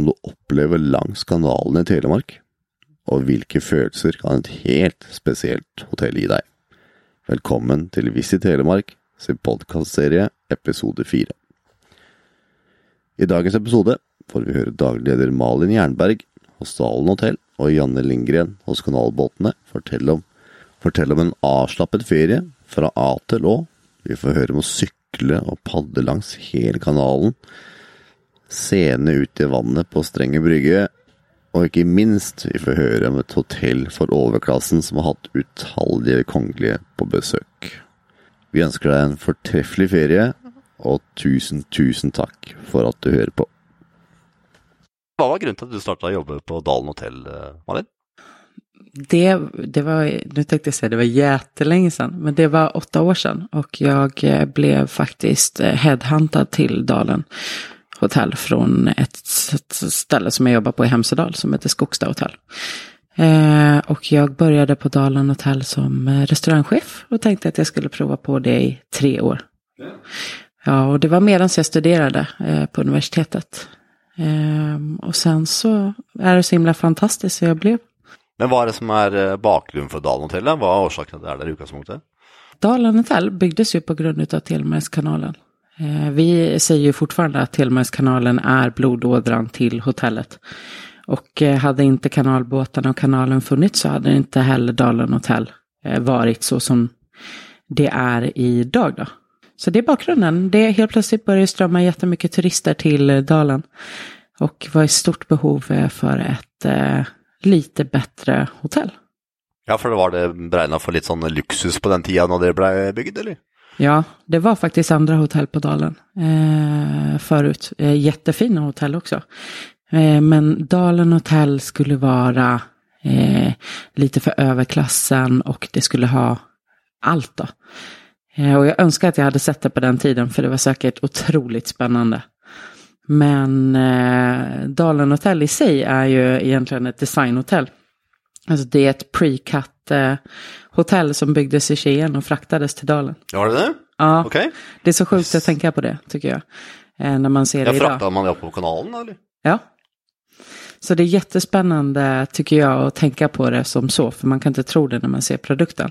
Kan du oppleve langs kanalen i Telemark? Og hvilke følelser kan et helt spesielt hotell gi deg? Velkommen til Visit Telemark sin podkastserie episode fire. I dagens episode får vi høre daglig leder Malin Jernberg hos Dalen hotell og Janne Lindgren hos Kanalbåtene fortelle om, fortelle om en avslappet ferie fra A til Å. Vi får høre om å sykle og padle langs hele kanalen, seende ut i vannet på Strenge brygge, og ikke minst, vi får høre om et hotell for overklassen som har hatt utallige kongelige på besøk. Vi ønsker deg en fortreffelig ferie, og tusen, tusen takk for at du hører på. Hva var grunnen til at du starta å jobbe på Dalen hotell, eh, Malin? Det, det var, nu tänkte jag säga det var jättelänge sedan, men det var åtta år sedan och jag eh, blev faktiskt eh, headhuntad till Dalen hotell från ett, ett ställe som jag jobbar på i Hemsedal som heter Skogsta hotell. Eh, och jag började på Dalen hotell som restaurangchef och tänkte att jag skulle prova på det i tre år. Ja, och det var medan jag studerade eh, på universitetet. Eh, och sen så är det så himla fantastiskt så jag blev Men hva er det som er eh, bakgrunnen for Dalen hotellet? Hva er årsaken til at det i utgangspunktet? Dalen hotell byggdes ju på grund av Telemarkskanalen. Eh, vi säger ju fortfarande att Telemarkskanalen är blodådran till hotellet. Och eh, hade inte kanalbåtarna och kanalen funnits så hade inte heller Dalen Hotel eh, varit så som det är idag då. Så det är bakgrunden. Det helt plötsligt började strömma jättemycket turister till Dalen. Och var i stort behov för ett eh, lite bättre hotell. Ja, för det var det beregna för lite sån lyxus på den tiden när det blev byggt eller? Ja, det var faktiskt andra hotell på Dalen eh, förut. Eh, jättefina hotell också. Eh, men Dalen hotell skulle vara eh, lite för överklassen och det skulle ha allt då. Eh, och jag önskar att jag hade sett det på den tiden för det var säkert otroligt spännande. Men eh, Dalen hotell i sig är ju egentligen ett designhotell. Alltså det är ett pre-cut eh, hotell som byggdes i Skien och fraktades till Dalen. Var det det? Ja, Ok. det är så sjukt att tänka på det tycker jag. Eh, när man ser Ja, det idag. Frakta man det på kanalen, eller? Ja. Så det är jättespännande tycker jag att tänka på det som så, för man kan inte tro det när man ser produkten.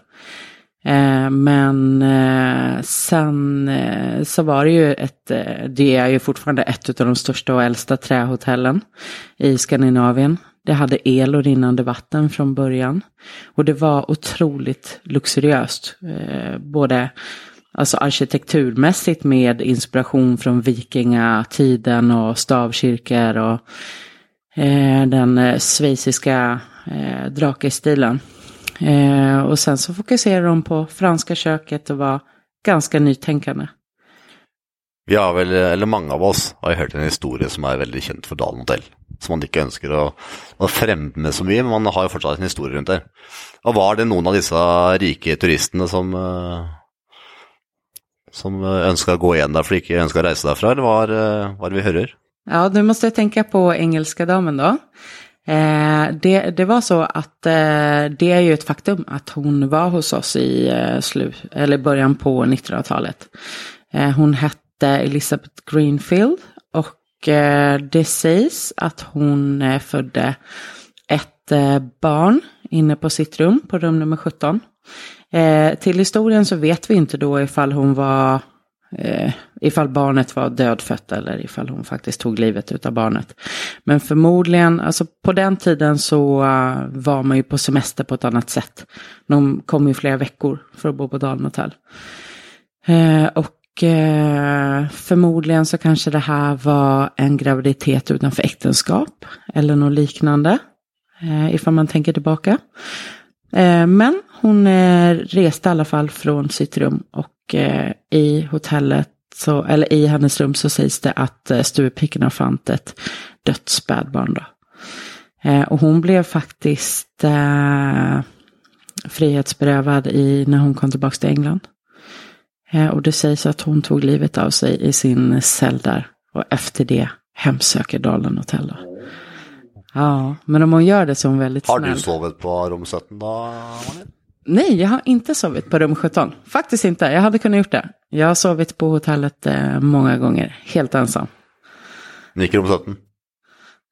Eh, men eh, sen eh, så var det ju ett, eh, det är ju fortfarande ett av de största och äldsta trähotellen i Skandinavien. Det hade el och rinnande vatten från början. Och det var otroligt luxuriöst. Eh, både alltså arkitekturmässigt med inspiration från vikingatiden och stavkyrkor och eh, den eh, schweiziska eh, drakestilen. Eh, och sen så fokuserar de på franska köket och var ganska nytänkande. Vi har vel, eller mange av oss, har jo hørt en historie som er veldig kjent for Dalen hotell. Som man ikke ønsker å, å fremme så mye, men man har jo fortsatt en historie rundt det. Og var det noen av disse rike turistene som eh, som ønska å gå igjen der, for de ikke ønska å reise derfra, eller er det vi hører? Ja, nu måste jag tänka på engelska damen då. Eh, det, det var så att eh, det är ju ett faktum att hon var hos oss i eh, slu, eller början på 1900-talet. Eh, hon hette Elizabeth Greenfield och eh, det sägs att hon eh, födde ett eh, barn inne på sitt rum, på rum nummer 17. Eh, till historien så vet vi inte då ifall hon var eh, ifall barnet var dödfött eller ifall hon faktiskt tog livet utav barnet. Men förmodligen, alltså på den tiden så eh, var man ju på semester på ett annat sätt. De kom ju flera veckor för att bo på Dalmotell. Eh, och eh, förmodligen så kanske det här var en graviditet utanför äktenskap eller något liknande. Eh, ifall man tänker tillbaka. Eh, men hon reste i alla fall från sitt rum och eh, i hotellet, så, eller i hennes rum så sägs det att eh, stuvpickorna stuepiken fann ett dött spädbarn. Då. Och hon blev faktiskt frihetsberövad i, när hon kom tillbaka till England. Och det sägs att hon tog livet av sig i sin cell där. Och efter det hemsöker Dalen hotell. Då. Ja, men om hon gör det så är hon väldigt Har snäll. du sovet på rom 17 da, Malin? Nej, jag har inte sovit på rum 17. Faktiskt inte. Jag hade kunnat gjort det. Jag har sovit på hotellet eh, många gånger, helt ensam. Ikke rom 17?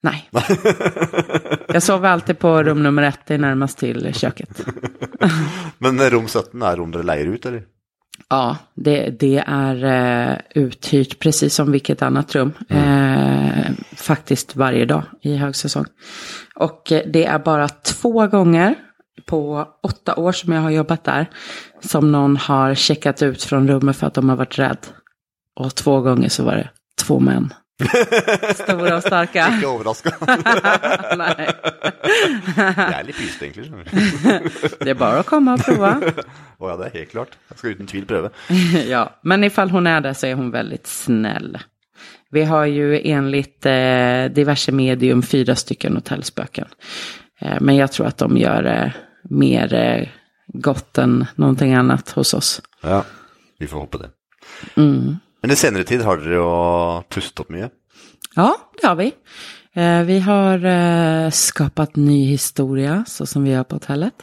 Nej. Jag sover alltid på rum nummer ett, det är närmast till köket. Men rom 17 är rom där lejer ut eller? Ja, det, det är eh, uthyrt precis som vilket annat rum. Eh, faktiskt varje dag i högsäsong. Och eh, det är bara två gånger på åtta år som jag har jobbat där som någon har checkat ut från rummet för att de har varit rädd. Och två gånger så var det två män. Stora och starka. Ikke overraska. Nej, litt pyst, egentlig. skjønner du. det är bara att komma och prova. Å ja, det er helt klart. Jeg skal uten tvil prøve. ja, men ifall hon är där så är hon väldigt snäll. Vi har ju enligt eh, diverse medium fyra stycken hotellspöken. Eh, men jag tror att de gör eh, mer eh, gott än någonting annat hos oss. Ja, vi får håpe det. Mm. Men i senere tid har dere jo pustet opp mye. Ja, det har vi. Eh, vi har eh, skapat ny historia, så som vi gör på hotellet.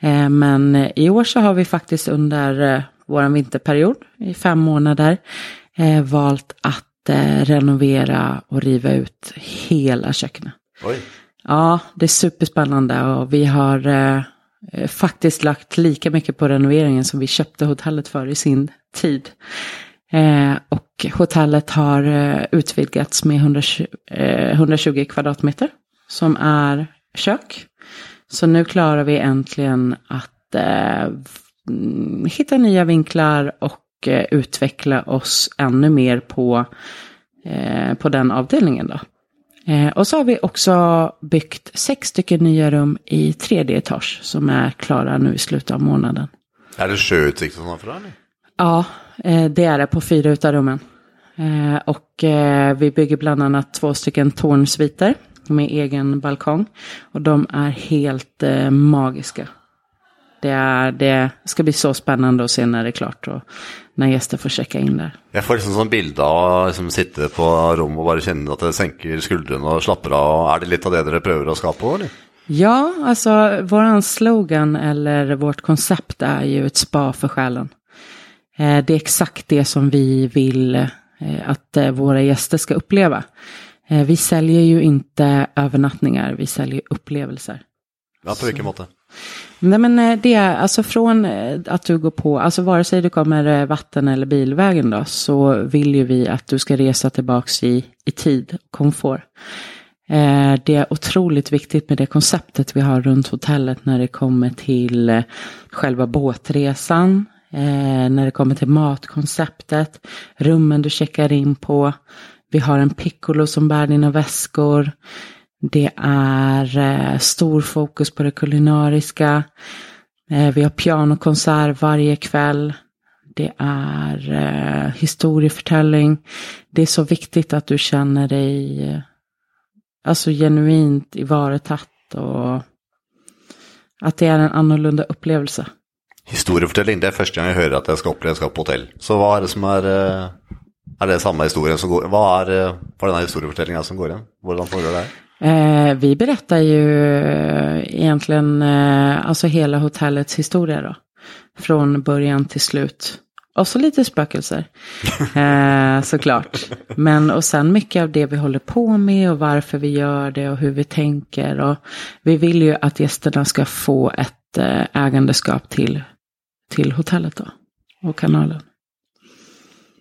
Eh, men i år så har vi faktiskt under vår vinterperiod, i fem månader, valt att renovera och riva ut hela kökenet. Oi. Ja, det är superspännande och vi har faktiskt lagt lika mycket på renoveringen som vi köpte hotellet för i sin tid. Eh, och hotellet har eh, utvidgats med 120, eh, 120 kvadratmeter som är kök. Så nu klarar vi äntligen att eh, hitta nya vinklar och utveckla oss ännu mer på, på den avdelningen. Då. Och så har vi också byggt sex stycken nya rum i tredje etage som är klara nu i slutet av månaden. Er det sjøutsikt og sånn fra, eller? Ja, det är det på fyra utav rummen. Eh, och eh, vi bygger bland annat två stycken tornsviter med egen balkong. Och de är helt eh, magiska. Det, är, det ska bli så spännande att se när det är klart och när gäster får checka in där. Jeg får liksom sånn bilde av liksom sitte på rommet og bare kjenne at det senker skuldrene og slapper av. Er det litt av det prøver å skape òg, eller? Ja, alltså våran slogan eller vårt koncept är ju ett spa för själen. Eh, det är exakt det som vi vill eh, att eh, våra gäster ska uppleva. Vi säljer ju inte övernattningar, vi säljer upplevelser. Ja, på hvilken måte? Nej men det är alltså från att du går på, alltså vare sig du kommer vatten eller bilvägen då, så vill ju vi att du ska resa tillbaks i, i tid och komfort. Eh, det är otroligt viktigt med det konceptet vi har runt hotellet när det kommer till själva båtresan, eh, när det kommer till matkonceptet, rummen du checkar in på. Vi har en piccolo som bär dina väskor. Det är eh, stor fokus på det kulinariska. Eh, vi har pianokonsert varje kväll. Det är eh, historieförtäljning. Det är så viktigt att du känner dig eh, alltså genuint ivaretatt och att det är en annorlunda upplevelse. Historiefortelling, det er første gang jeg hører at jeg skal oppleve jeg skal på hotell. Så hva er det som er eh, Er det samme historien som går Hva er, eh, hva er denne historiefortellinga som går igjen? Hvordan foregår det her? Eh, vi berättar ju egentligen eh, alltså hela hotellets historia då. Från början till slut. Och så lite spökelser. eh, såklart. Men och sen mycket av det vi håller på med och varför vi gör det och hur vi tänker. Och vi vill ju att gästerna ska få ett ägandeskap till, till hotellet då. Och kanalen.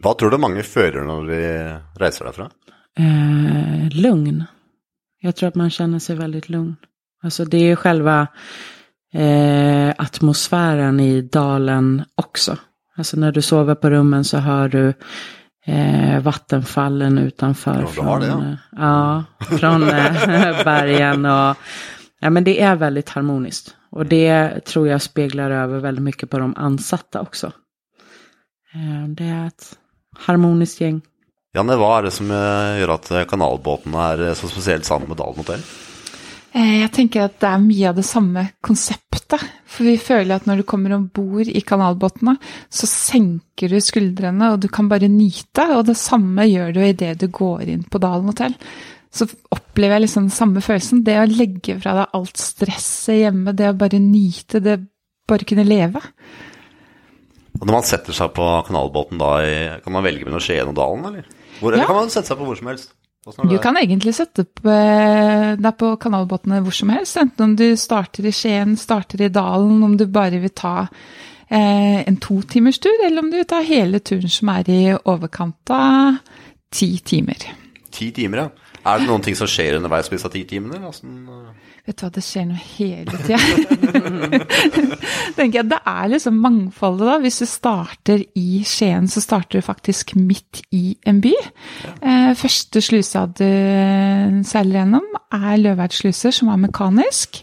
Hva tror du mange fører når de reiser derfra? Eh, lugn. Jag tror att man känner sig väldigt lugn. Alltså det är själva eh, atmosfären i dalen också. Alltså när du sover på rummen så hör du eh, vattenfallen utanför. Ja, har det, ja. eh, ja, från eh, bergen. Och, ja, men det är väldigt harmoniskt. Och det tror jag speglar över väldigt mycket på de ansatta också. Eh, det är ett harmoniskt gäng. Janne, hva er det som eh, gjør at eh, kanalbåten eh, så spesielt sammen med Dalen hotell? Eh, Jeg tenker at det er mye av det samme konseptet. For vi føler at når du kommer om bord i kanalbåtene, så senker du skuldrene, og du kan bare nyte. Og det samme gjør du idet du går inn på Dalen hotell. Så opplever jeg liksom samme følelsen. Det å legge fra deg alt stresset hjemme, det å bare nyte, det bare kunne leve. Og når man setter seg på kanalbåten da Kan man velge mellom Skien og Dalen, eller? Hvor, eller Ja. kan man sette seg på hvor som helst? Du kan egentlig sette på, deg på kanalbåtene hvor som helst, enten om du starter i Skien, starter i Dalen, om du bare vil ta eh, en tur, eller om du vil ta hele turen som er i overkant av ti timer. Ti timer, ja. Er det noen ting som skjer underveis på disse ti timene? hvordan, eh? Vet du hva, det skjer noe hele tida. Tenker jeg, Det er liksom mangfoldet, da. Hvis du starter i Skien, så starter du faktisk midt i en by. Eh, første slusa du seiler gjennom, er Løveid som er mekanisk.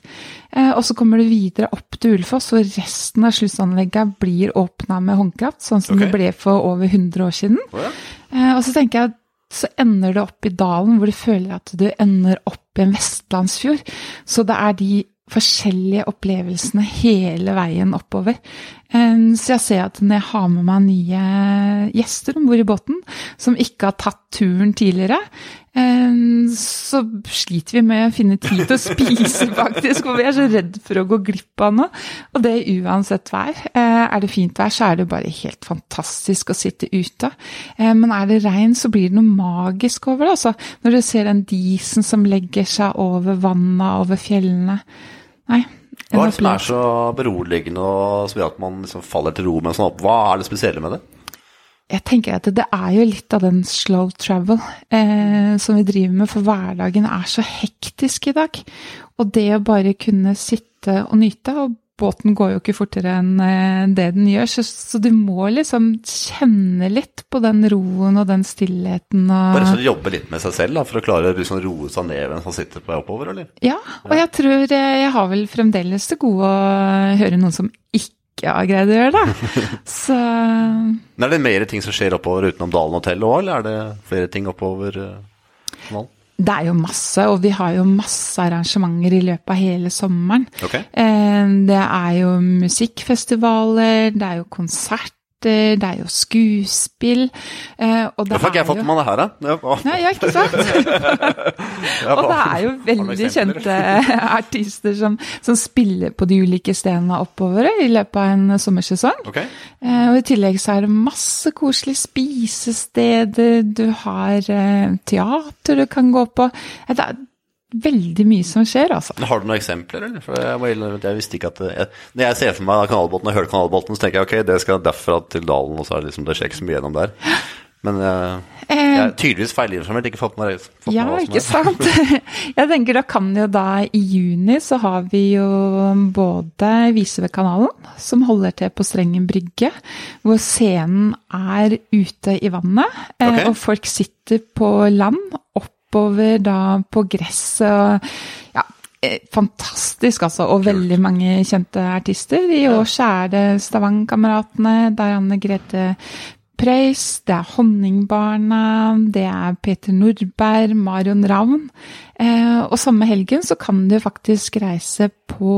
Eh, og så kommer du videre opp til Ulefoss, og resten av sluseanlegget blir åpna med håndkraft, sånn som Ok. det ble for over 100 år siden. Å ja. Eh, og så tenker jeg at så ender det opp i dalen, hvor du føler at du ender opp i en vestlandsfjord. Så det er de forskjellige opplevelsene hele veien oppover. Ehm, så jeg ser at når jeg har med meg nye gjester om bord i båten, som ikke har tatt turen tidligere, så sliter vi med å finne tid til å spise, faktisk. For vi er så redd for å gå glipp av noe. Og det uansett vær. Eh, Er det fint vær, så er det bare helt fantastisk å sitte ute. Eh, Men er det regn, så blir det noe magisk over det. Altså, når du ser den disen som legger seg over vannet, over fjellene. Nei. en Hva er det som er opplevelse. så beroligende og som gjør at man liksom faller til ro med sånn opp? Hva er det spesielle med det? Jeg tenker at det er jo litt av den slow travel eh, som vi driver med, for hverdagen er så hektisk i dag. Og det å bare kunne sitte og nyte, og båten går jo ikke fortere enn eh, det den gjør, så, så du må liksom kjenne litt på den roen og den stillheten og Bare så jobbe litt med seg selv da, for å klare å liksom roe seg ned mens man sitter på vei oppover, eller? Ja, og jeg tror eh, jeg har vel fremdeles det gode å høre noen som ikke har greid å gjøre det. Så Men er det mer ting som skjer oppover utenom Dalen hotell òg, eller er det flere ting oppover eh, kanalen? Det er jo masse, og vi har jo masse arrangementer i løpet av hele sommeren. Ok. Eh, Det er jo musikkfestivaler, det er jo konserter, det er jo skuespill. eh, Og det Hvorfor har ikke jeg fått med meg det her, da? Ja, Nei, ja, ikke sant? Og det er jo veldig kjente artister som, som spiller på de ulike stedene oppover i løpet av en sommersesong. Ok. Eh, Og i tillegg så er det masse koselige spisesteder, du har eh, teater du kan gå på. Eh, Det er veldig mye som skjer, altså. Men Har du noen eksempler, eller? For jeg, jeg visste ikke at det, jeg, Når jeg ser for meg kanalbåten og hører kanalbåten, så tenker jeg ok, det skal derfra til Dalen, og så er det liksom, det skjer ikke så mye gjennom der. Men eh, jeg Eh, er tydeligvis feilinformert, ikke fått med, fått med Ja, som ikke sant? Jeg tenker da kan jo da i juni så har vi jo både Vise ved kanalen, som holder til på Strengen brygge, hvor scenen er ute i vannet, eh, Ok. og folk sitter på land oppover da på gresset og ja, eh, Fantastisk, altså. Og veldig mange kjente artister. I år så er det Stavanger-kameratene, Diane Grete Preus, det er Honningbarna, det er Peter Nordberg, Marion Ravn. Eh, og samme helgen så kan du faktisk reise på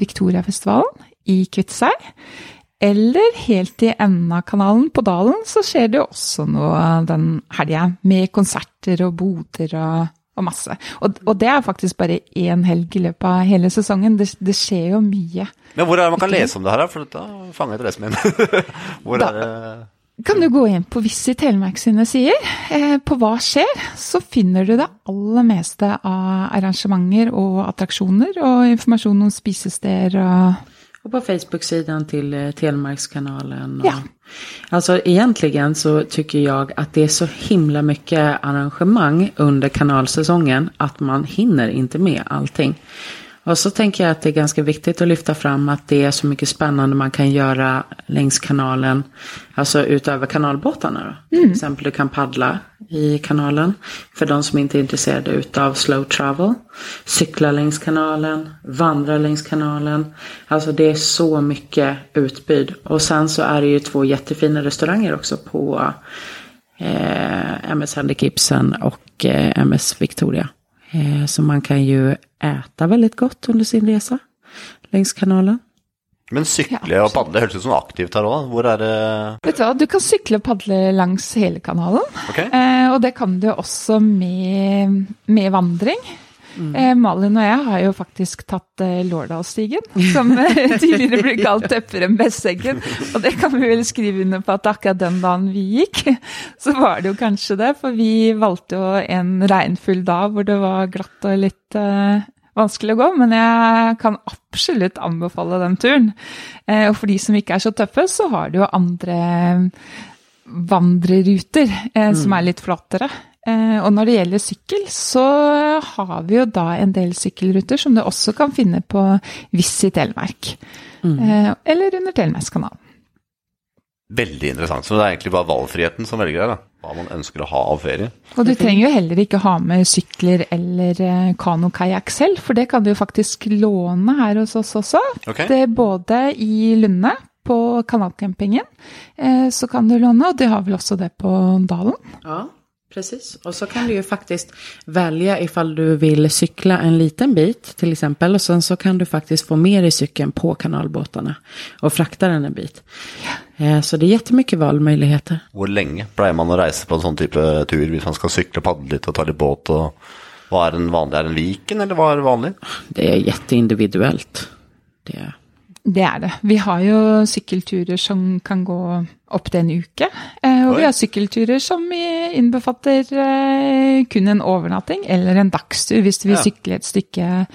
Viktoriafestivalen i Kviteseid. Eller helt i enden av kanalen på Dalen så skjer det også noe den helga, med konserter og boder og, og masse. Og, og det er faktisk bare én helg i løpet av hele sesongen. Det, det skjer jo mye. Men hvor er det man kan lese om det her, da? For dette fanger interessen min. hvor Da- er det Kan du gå inn på Visit Telemark sine sider, eh, på Hva skjer, så finner du det aller meste av arrangementer og attraksjoner, og informasjon om spisesteder og Och på Facebook-sidan till eh, Telemarkskanalen. Och, Ja. Alltså egentligen så tycker jag att det är så himla mycket arrangemang under kanalsäsongen att man hinner inte med allting. Och så tänker jag att det är ganska viktigt att lyfta fram att det är så mycket spännande man kan göra längs kanalen. Alltså utöver kanalbåtarna då. Till exempel du kan paddla i kanalen. För de som inte är intresserade utav slow travel. Cykla längs kanalen. Vandra längs kanalen. Alltså det är så mycket utbud. Och sen så är det ju två jättefina restauranger också på eh, MS Henrik Ibsen och eh, MS Victoria. Eh, så man kan ju äta väldigt gott under sin resa längs kanalen. Men sykle Ja, og padle hørtes ut som aktivt her òg. Hvor er det Vet du hva, du kan sykle og padle langs hele kanalen. Ok. Eh, og det kan du også med, med vandring. Eh, Malin og jeg har jo faktisk tatt eh, Lårdalsstigen, som eh, tidligere ble kalt tøffere enn Besseggen. Og det kan vi vel skrive under på at akkurat den dagen vi gikk, så var det jo kanskje det. For vi valgte jo en regnfull dag hvor det var glatt og litt eh, vanskelig å gå, men jeg kan absolutt anbefale den turen. Eh, og for de som ikke er så tøffe, så har du jo andre vandreruter eh, som er litt flatere. Eh, og når det gjelder sykkel, så har vi jo da en del sykkelruter som du også kan finne på Visit Telemark. Eh, eller under Telemarkskanalen. Veldig interessant. Så det er egentlig bare valgfriheten som velger her, da. Hva man ønsker å ha av ferie. Og du trenger jo heller ikke ha med sykler eller eh, kanokajakk selv, for det kan du jo faktisk låne her hos oss også. Ok. Det er både i Lunde, på kanalcampingen, så kan du låne, og de har vel også det på Dalen. Ja, precis. Och så kan du ju faktiskt välja ifall du vill cykla en liten bit till exempel. Och sen så kan du faktiskt få med dig cykeln på kanalbåtarna och frakta den en bit. Eh, Så det är jättemycket valmöjligheter. Hvor lenge pleier man å reise på en sånn type tur hvis man skal sykle, padle litt og ta litt båt? og Hva er en vanlig? Er det en Viken, eller hva er vanlig? Det är jätteindividuellt. Det är. Det er det. Vi har jo sykkelturer som kan gå opptil en uke. eh, Og Oi. vi har sykkelturer som i- innbefatter eh, kun en overnatting eller en dagstur du vil Ja. sykle et stykke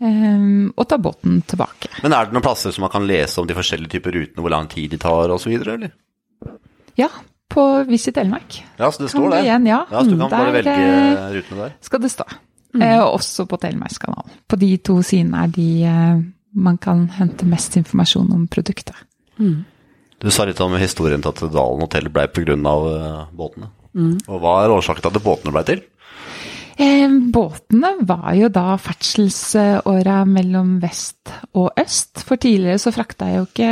eh, og ta båten tilbake. Men er det noen plasser som man kan lese om de forskjellige typer rutene, hvor lang tid de tar osv., eller? Ja, på Visit Telemark Ja, så det står der. igjen, ja. så du kan velge eh, rutene der. skal det stå. Eh, Og også på Telemarkskanalen. På de to sidene er de eh, man kan hente mest informasjon om produktet. Du sa litt om historien til at Dalen hotell ble pga. Uh, båtene. Og hva er årsaken til at båtene ble til? Eh, båtene var jo da ferdselsåra mellom vest og øst. For tidligere så frakta jo ikke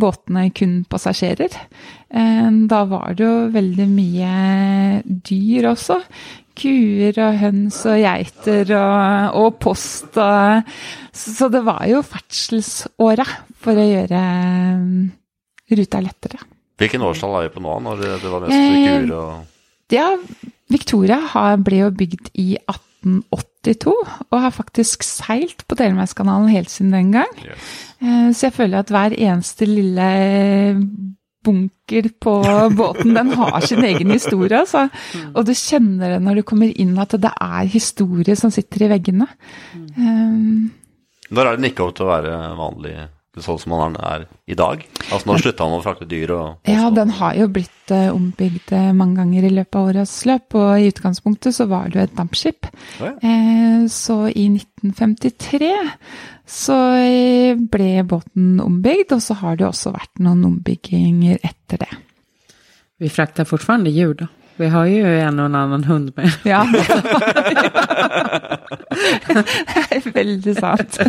båtene kun passasjerer. Eh, da var det jo veldig mye dyr også. Kuer og høns og geiter og, og post og Så så det var jo ferdselsåra for å gjøre eh, ruta lettere. Hvilken årstall er vi på nå, når det, det var mest Eh, kuer og Ja, Victoria har, ble jo bygd i 1882, og har faktisk seilt på Telemarkskanalen helt siden den gang. Yes. Eh, Så jeg føler at hver eneste lille bunker på båten, den har sin egen historie. Altså. Og du kjenner det når du kommer inn, at det er historie som sitter i veggene. Um, Når er opp til å være vanlig sånn som man er i dag? Altså Når slutta man å frakte dyr og Ja, den har jo blitt eh, ombygd eh, mange ganger i løpet av årets løp, og i utgangspunktet så var det jo et dampskip. Ja, ja. Eh, så i 1953 så eh, ble båten ombygd, og så har det også vært noen ombygginger etter det. Vi fraktar fortfarande djur då. Vi har ju en och en annan hund med. Ja. det er veldig sant.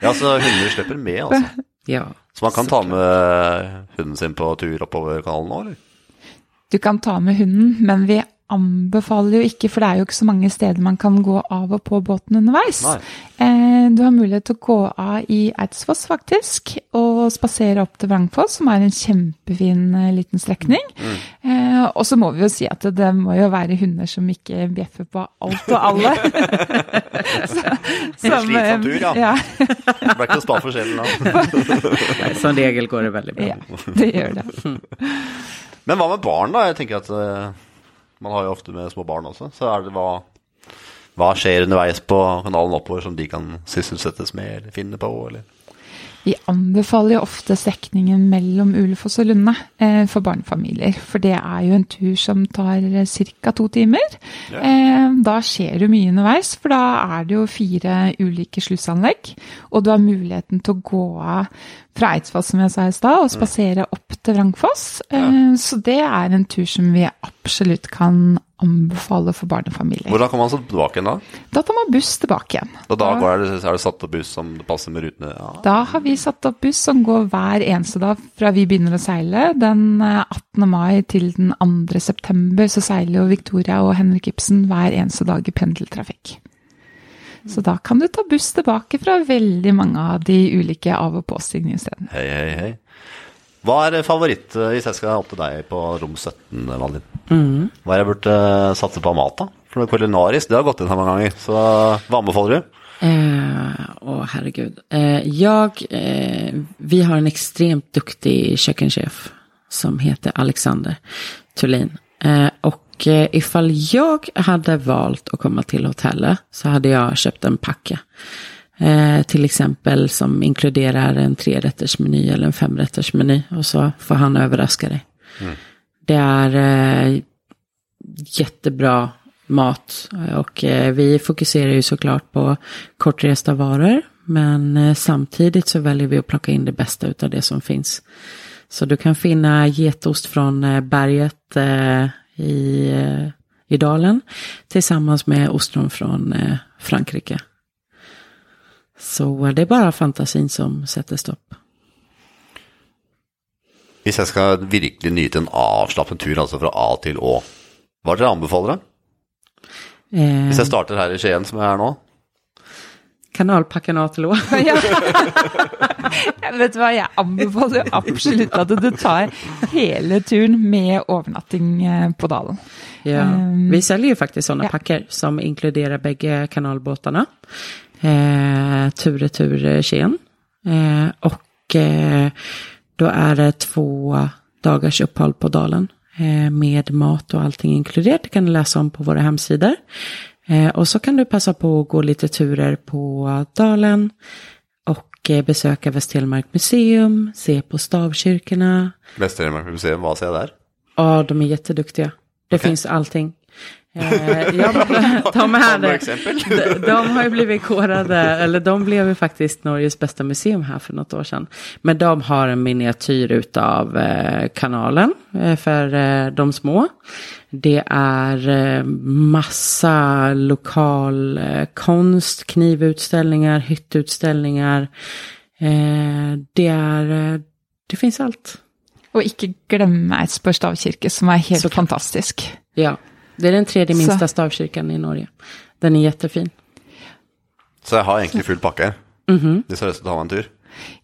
Ja, så hunder slipper med, altså. Ja. Så man kan ta med hunden sin på tur oppover kanalen nå, eller? Du kan ta med hunden, men vi anbefaler jo ikke, for det er jo ikke så mange steder man kan gå av og på båten underveis. Nei. Eh, du har mulighet til å gå av i Eidsfoss, faktisk, og spasere opp til Vrangfoss, som er en kjempefin eh, liten strekning. Eh, og så må vi jo si at det må jo være hunder som ikke bjeffer på alt og alle. så, slitsom eh, tur, ja. ja. Det ble ikke spa for sjelen da. Nej, Som regel går det väldigt bra. Ja, det gjør det. Men hva med barn, da? Jeg tenker at eh, man har ju ofte med små barn også. Så er det hva hva skjer underveis på kanalen oppover som de kan sysselsettes med eller finne på? Eller? Vi anbefaler jo ofte strekningen mellom Ulefoss og Lunde eh, for barnefamilier. For det er jo en tur som tar ca. to timer. Ja. Eh, da skjer det mye underveis, for da er det jo fire ulike slussanlegg. Og du har muligheten til å gå av fra som jeg sa i stad, og spasere opp til Vrangfoss. Eh, så det er en tur som vi absolutt kan anbefale for barnefamilier. Hvordan kommer man seg tilbake igjen da? Da tar man buss tilbake igjen. Og da går det, er det satt opp buss som passer med rutene? Ja. Da har vi satt opp buss som går hver eneste dag fra vi begynner å seile. Den eh, 18. mai til den 2. september så seiler jo Victoria og Henrik Ibsen hver eneste dag i pendeltrafikk. Så da kan du ta buss tilbake fra veldig mange av de ulike av- og påstigningsstedene. Hei, hei, hei. Hva er favoritt eh, hvis jeg skal opp til deg på rom 17, Malin? Hva er jeg burde eh, satse på av mat, da? For kulinarisk, det har gått inn her mange ganger. Så hva anbefaler du? Eh, åh, herregud. Eh, jag, eh, vi har en extremt duktig kökkenchef som heter Alexander Thulin. Eh, och eh, ifall jag hade valt att komma till hotellet så hade jag köpt en packe. Eh, till exempel som inkluderar en trerättersmeny eller en femrättersmeny. Och så får han överraska dig. Det är eh, jättebra mat. Och eh, vi fokuserar ju såklart på kortresta varor. Men eh, samtidigt så väljer vi att plocka in det bästa utav det som finns. Så du kan finna getost från eh, berget i, i dalen. Tillsammans med ostron från Frankrike. Så eh, det är bara fantasin som sätter stopp. Hvis jeg skal virkelig nyte en avslappet tur, altså fra A til Å, hva er det anbefaler? da? Eh, Hvis jeg starter her i Skien, som jeg er nå? kanalpacken A till Å. Vet du hva, jeg anbefaler jo absolutt at du tar hele turen med overnatting eh, på Dalen. Ja, vi säljer ju faktiskt sådana ja. packer som inkluderar bägge kanalbåtarna. Eh, tur Skien. Eh, och eh, då är det två dagars uppehåll på Dalen. Eh, med mat och allting inkluderat. Det kan du läsa om på våra hemsidor. Eh, och så kan du passa på att gå lite turer på Dalen. Och eh, besöka Västtelemark museum. Se på stavkyrkorna. Vest-Telemark museum, hva ser jeg der? Ja, de är jätteduktiga. Det finns allting. Eh, ja, de, här, de, de har ju blivit korade, eller de blev ju faktiskt Norges bästa museum här för något år sedan. Men de har en miniatyr utav eh, kanalen eh, för de små. Det är massa lokal konst, knivutställningar, hyttutställningar. Det är, det finns allt. Og ikke glemme Eidsborg stavkirke, som er helt Så fantastisk. Ja, det är den tredje Så- minsta stavkyrkan i Norge. Den är jättefin. Så jeg har egentlig full pakke har lyst til å ta meg en tur.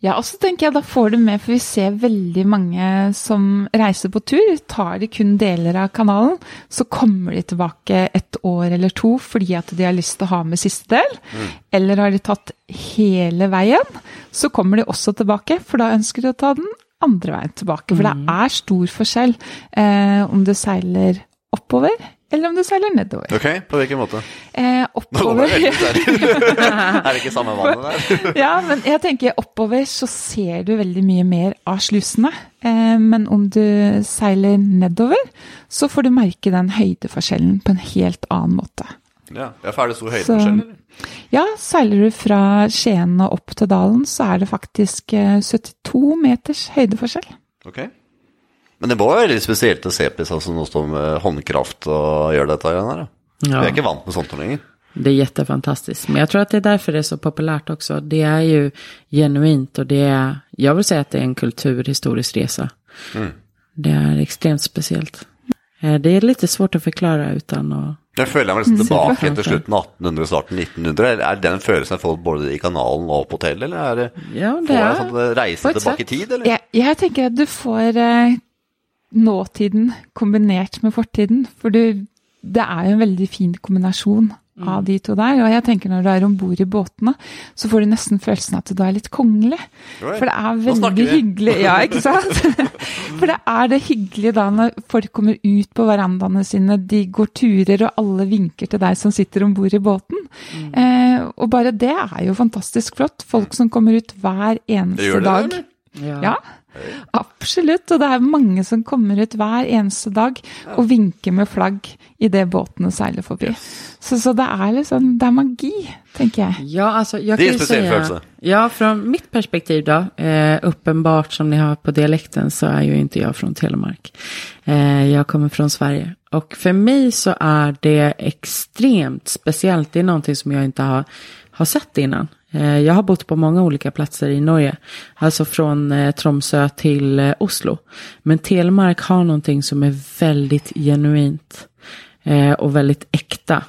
Ja, og så tenker jeg da får du med, for vi ser veldig mange som reiser på tur. Tar de kun deler av kanalen, så kommer de tilbake et år eller to fordi at de har lyst til å ha med siste del. Eller har de tatt hele veien, så kommer de også tilbake, for da ønsker de å ta den andre veien tilbake. For det er stor forskjell eh, om du seiler oppover, eller om du seiler nedover. Ok, på hvilken måte? Eh, oppover er det ikke samme vannet der? Ja, men jeg tenker oppover så ser du veldig mye mer av slusene. Eh, men om du seiler nedover, så får du merke den høydeforskjellen på en helt annen måte. Ja, for er det stor høydeforskjell? Ja, seiler du fra Skien og opp til dalen, så er det faktisk eh, 72 meters høydeforskjell. Ok. Men det være litt spesielt å se på sånn som nå står med håndkraft og gjør dette igjen her. da. Vi Ja, er ikke vant med sånt lenger. det är jättefantastiskt. Men jag tror att det är därför det är så populärt också. Det är ju genuint och det är, jag vill säga att det är en kulturhistorisk resa. Det är extremt speciellt. Eh, Det är lite svårt att förklara utan att... Jeg føler jeg meg liksom tilbake Sikkert. etter slutten av 1800, starten 1900. Eller Er det den jeg får både i kanalen og på hotellet, eller er det, Ja, det får är... sånn reise på et tilbake i tid, eller? Jeg, jeg tenker at du får eh, nåtiden kombinert med fortiden. For du, det er jo en veldig fin kombinasjon av de to der. Og jeg tenker når du er om bord i båtene, så får du nesten følelsen at du er litt kongelig. Oi, For det er snakker veldig hyggelig. Ja, ikke sant? For det er det hyggelige da når folk kommer ut på verandaene sine, de går turer, og alle vinker til deg som sitter om bord i båten. Eh, og bare det er jo fantastisk flott. Folk som kommer ut hver Det eneste gjør det, dag. eller? Ja, absolutt. Og det er mange som kommer ut hver eneste dag og vinker med flagg idet båtene seiler forbi. Så, så det er liksom, det er magi, tenker jeg. Ja, alltså jag Det är kan en speciell säga... födelse. Ja, från mitt perspektiv då. Eh, uppenbart som ni har på dialekten så är ju inte jag från Telemark. Eh, jag kommer från Sverige. Och för mig så är det extremt speciellt. Det är någonting som jag inte har, har sett innan. Eh, jag har bott på många olika platser i Norge. Alltså från eh, Tromsö till eh, Oslo. Men Telemark har någonting som är väldigt genuint. Och väldigt äkta.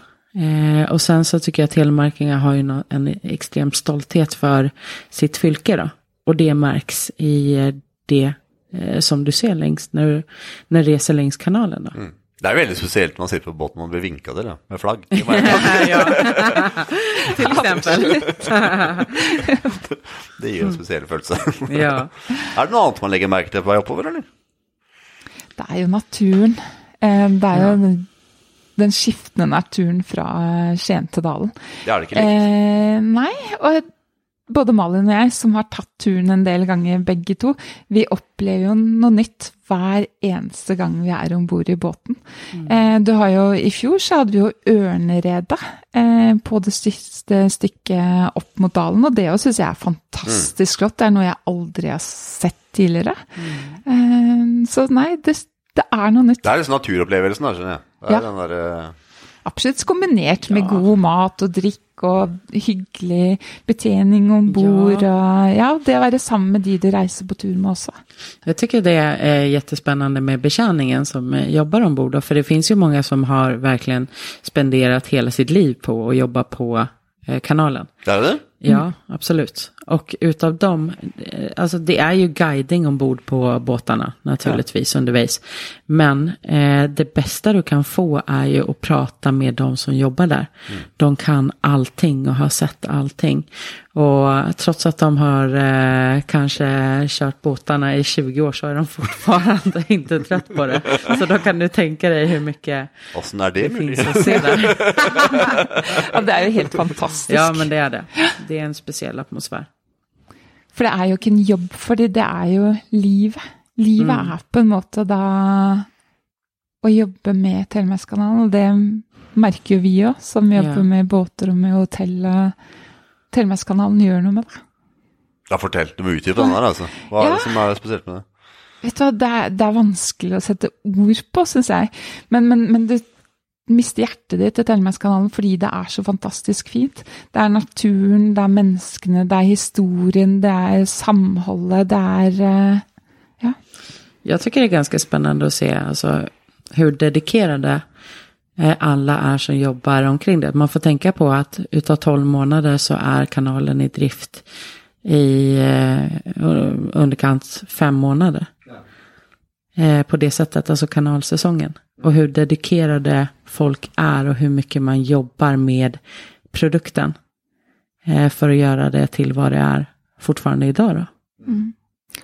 Och sen så tycker jag att telemarkingar har ju en extrem stolthet för sitt fylke då. Och det märks i det som du ser längst när, du- när du reser längs kanalen då. Mm. Det er veldig spesielt når man sitter på båten man blir vinka til, ja, med flagg. Ja. Till exempel. Det gir en spesiell følelse. ja. Er det noe annet man legger merke til på oppover, eller? Det er jo naturen. Eh, Det er jo den- den skiftende naturen fra eh, Skien til Dalen. Det er det ikke likt. Eh, nei, og både Malin og jeg, som har tatt turen en del ganger begge to, vi opplever jo noe nytt hver eneste gang vi er om bord i båten. Eh, du har jo, I fjor så hadde vi jo Ørneredet eh, på det siste stykket opp mot dalen, og det òg syns jeg er fantastisk flott. Det er noe jeg aldri har sett tidligere. Eh, så nei, det, det er noe nytt. Det er liksom naturopplevelsen, da, skjønner jeg. Det er Ja. den der, Absolutt kombinert med god mat og drikk og hyggelig betjening om bord. Ja. Ja, det å være sammen med de du reiser på tur med också. Jag tycker det är jättespännande med betjäningen som eh, jobbar ombord. För det finns ju många som har verkligen spenderat hela sitt liv på att jobba på eh, kanalen. Er det? Ja, absolut. Och utav dem, eh, alltså det är ju guiding ombord på båtarna naturligtvis undervis. Men eh, det bästa du kan få är ju att prata med de som jobbar där. De kan allting och har sett allting. Och trots att de har eh, kanske kört båtarna i 20 år så är de fortfarande inte trött på det. Så då kan du tänka dig hur mycket Åssen er det det finns att se där. Ja, det er jo helt fantastisk. Ja, men det är det. Det är en speciell atmosfär. For det er jo ikke en jobb dem, det er jo livet. Livet er på en måte da å jobbe med Telemarkskanalen, og det merker jo vi òg, som jobber Ja. med båter og med hotell. Telemarkskanalen gjør noe med det. Ja, fortell. Du må utdype den der, altså. Hva er Ja. det som er spesielt med det? Vet du hva, det er, det er vanskelig å sette ord på, syns jeg. Men, men, men du miste hjertet ditt til Telemarkskanalen fordi det er så fantastisk fint. Det er naturen, det er menneskene, det er historien, det er samholdet, det er eh, Ja. Jag tycker det är ganska spännande att se alltså, hur dedikerade eh, alla är som jobbar omkring det. Man får tänka på att utav 12 månader så är kanalen i drift i eh, underkant fem månader. Eh, på det sättet, alltså kanalsäsongen. Och hur dedikerade folk är och hur mycket man jobbar med produkten. Eh, för att göra det till vad det är fortfarande idag då.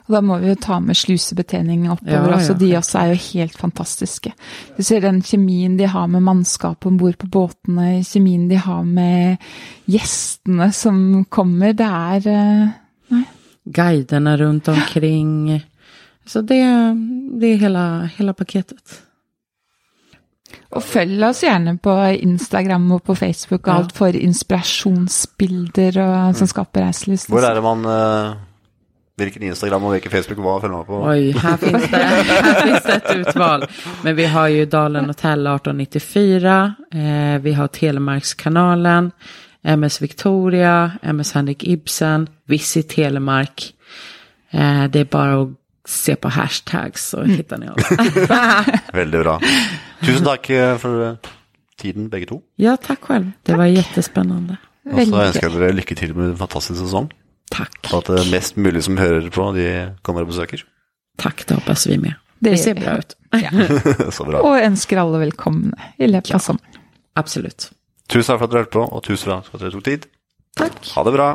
Og da må vi jo ta med slusebetjening oppover Ja, ja, også. De helt også er jo helt fantastiske. Du ser den kjemien de har med mannskapet om bord på båtene, kjemien de har med gjestene som kommer. Det er eh, guiderna runt omkring. Så det, det är hela, hela paketet. Og følg oss gjerne på Instagram og på Facebook og Ja. alt for inspirasjonsbilder og, som skaper reiselyst. Hvor er det man eh, Hvilken Instagram og hvilken Facebook hva følger man på? Oj, här finns, det, här finns det ett utval. Men vi har ju Dalen Hotel 1894. Eh, vi har Telemarkskanalen. MS Victoria. MS Henrik Ibsen. Visit Telemark. Eh, det är bara att se på hashtags så hittar ni oss. Veldig bra. Tusen takk eh, for eh, tiden, begge to. ja, tack själv. Det var jättespännande. Og så Veldig ønsker gøy. jeg dere lykke til med en fantastisk sesong. Tack. Og at det mest mulig som hører på, de kommer og besøker. Tack, det hoppas vi med. Det Det ser bra ut. Så bra. Og ønsker alle velkomne i løpet av sommeren. Absolut. Tusen takk for at dere hørte på, og tusen takk for at dere tok tid. Tack. Ha det bra.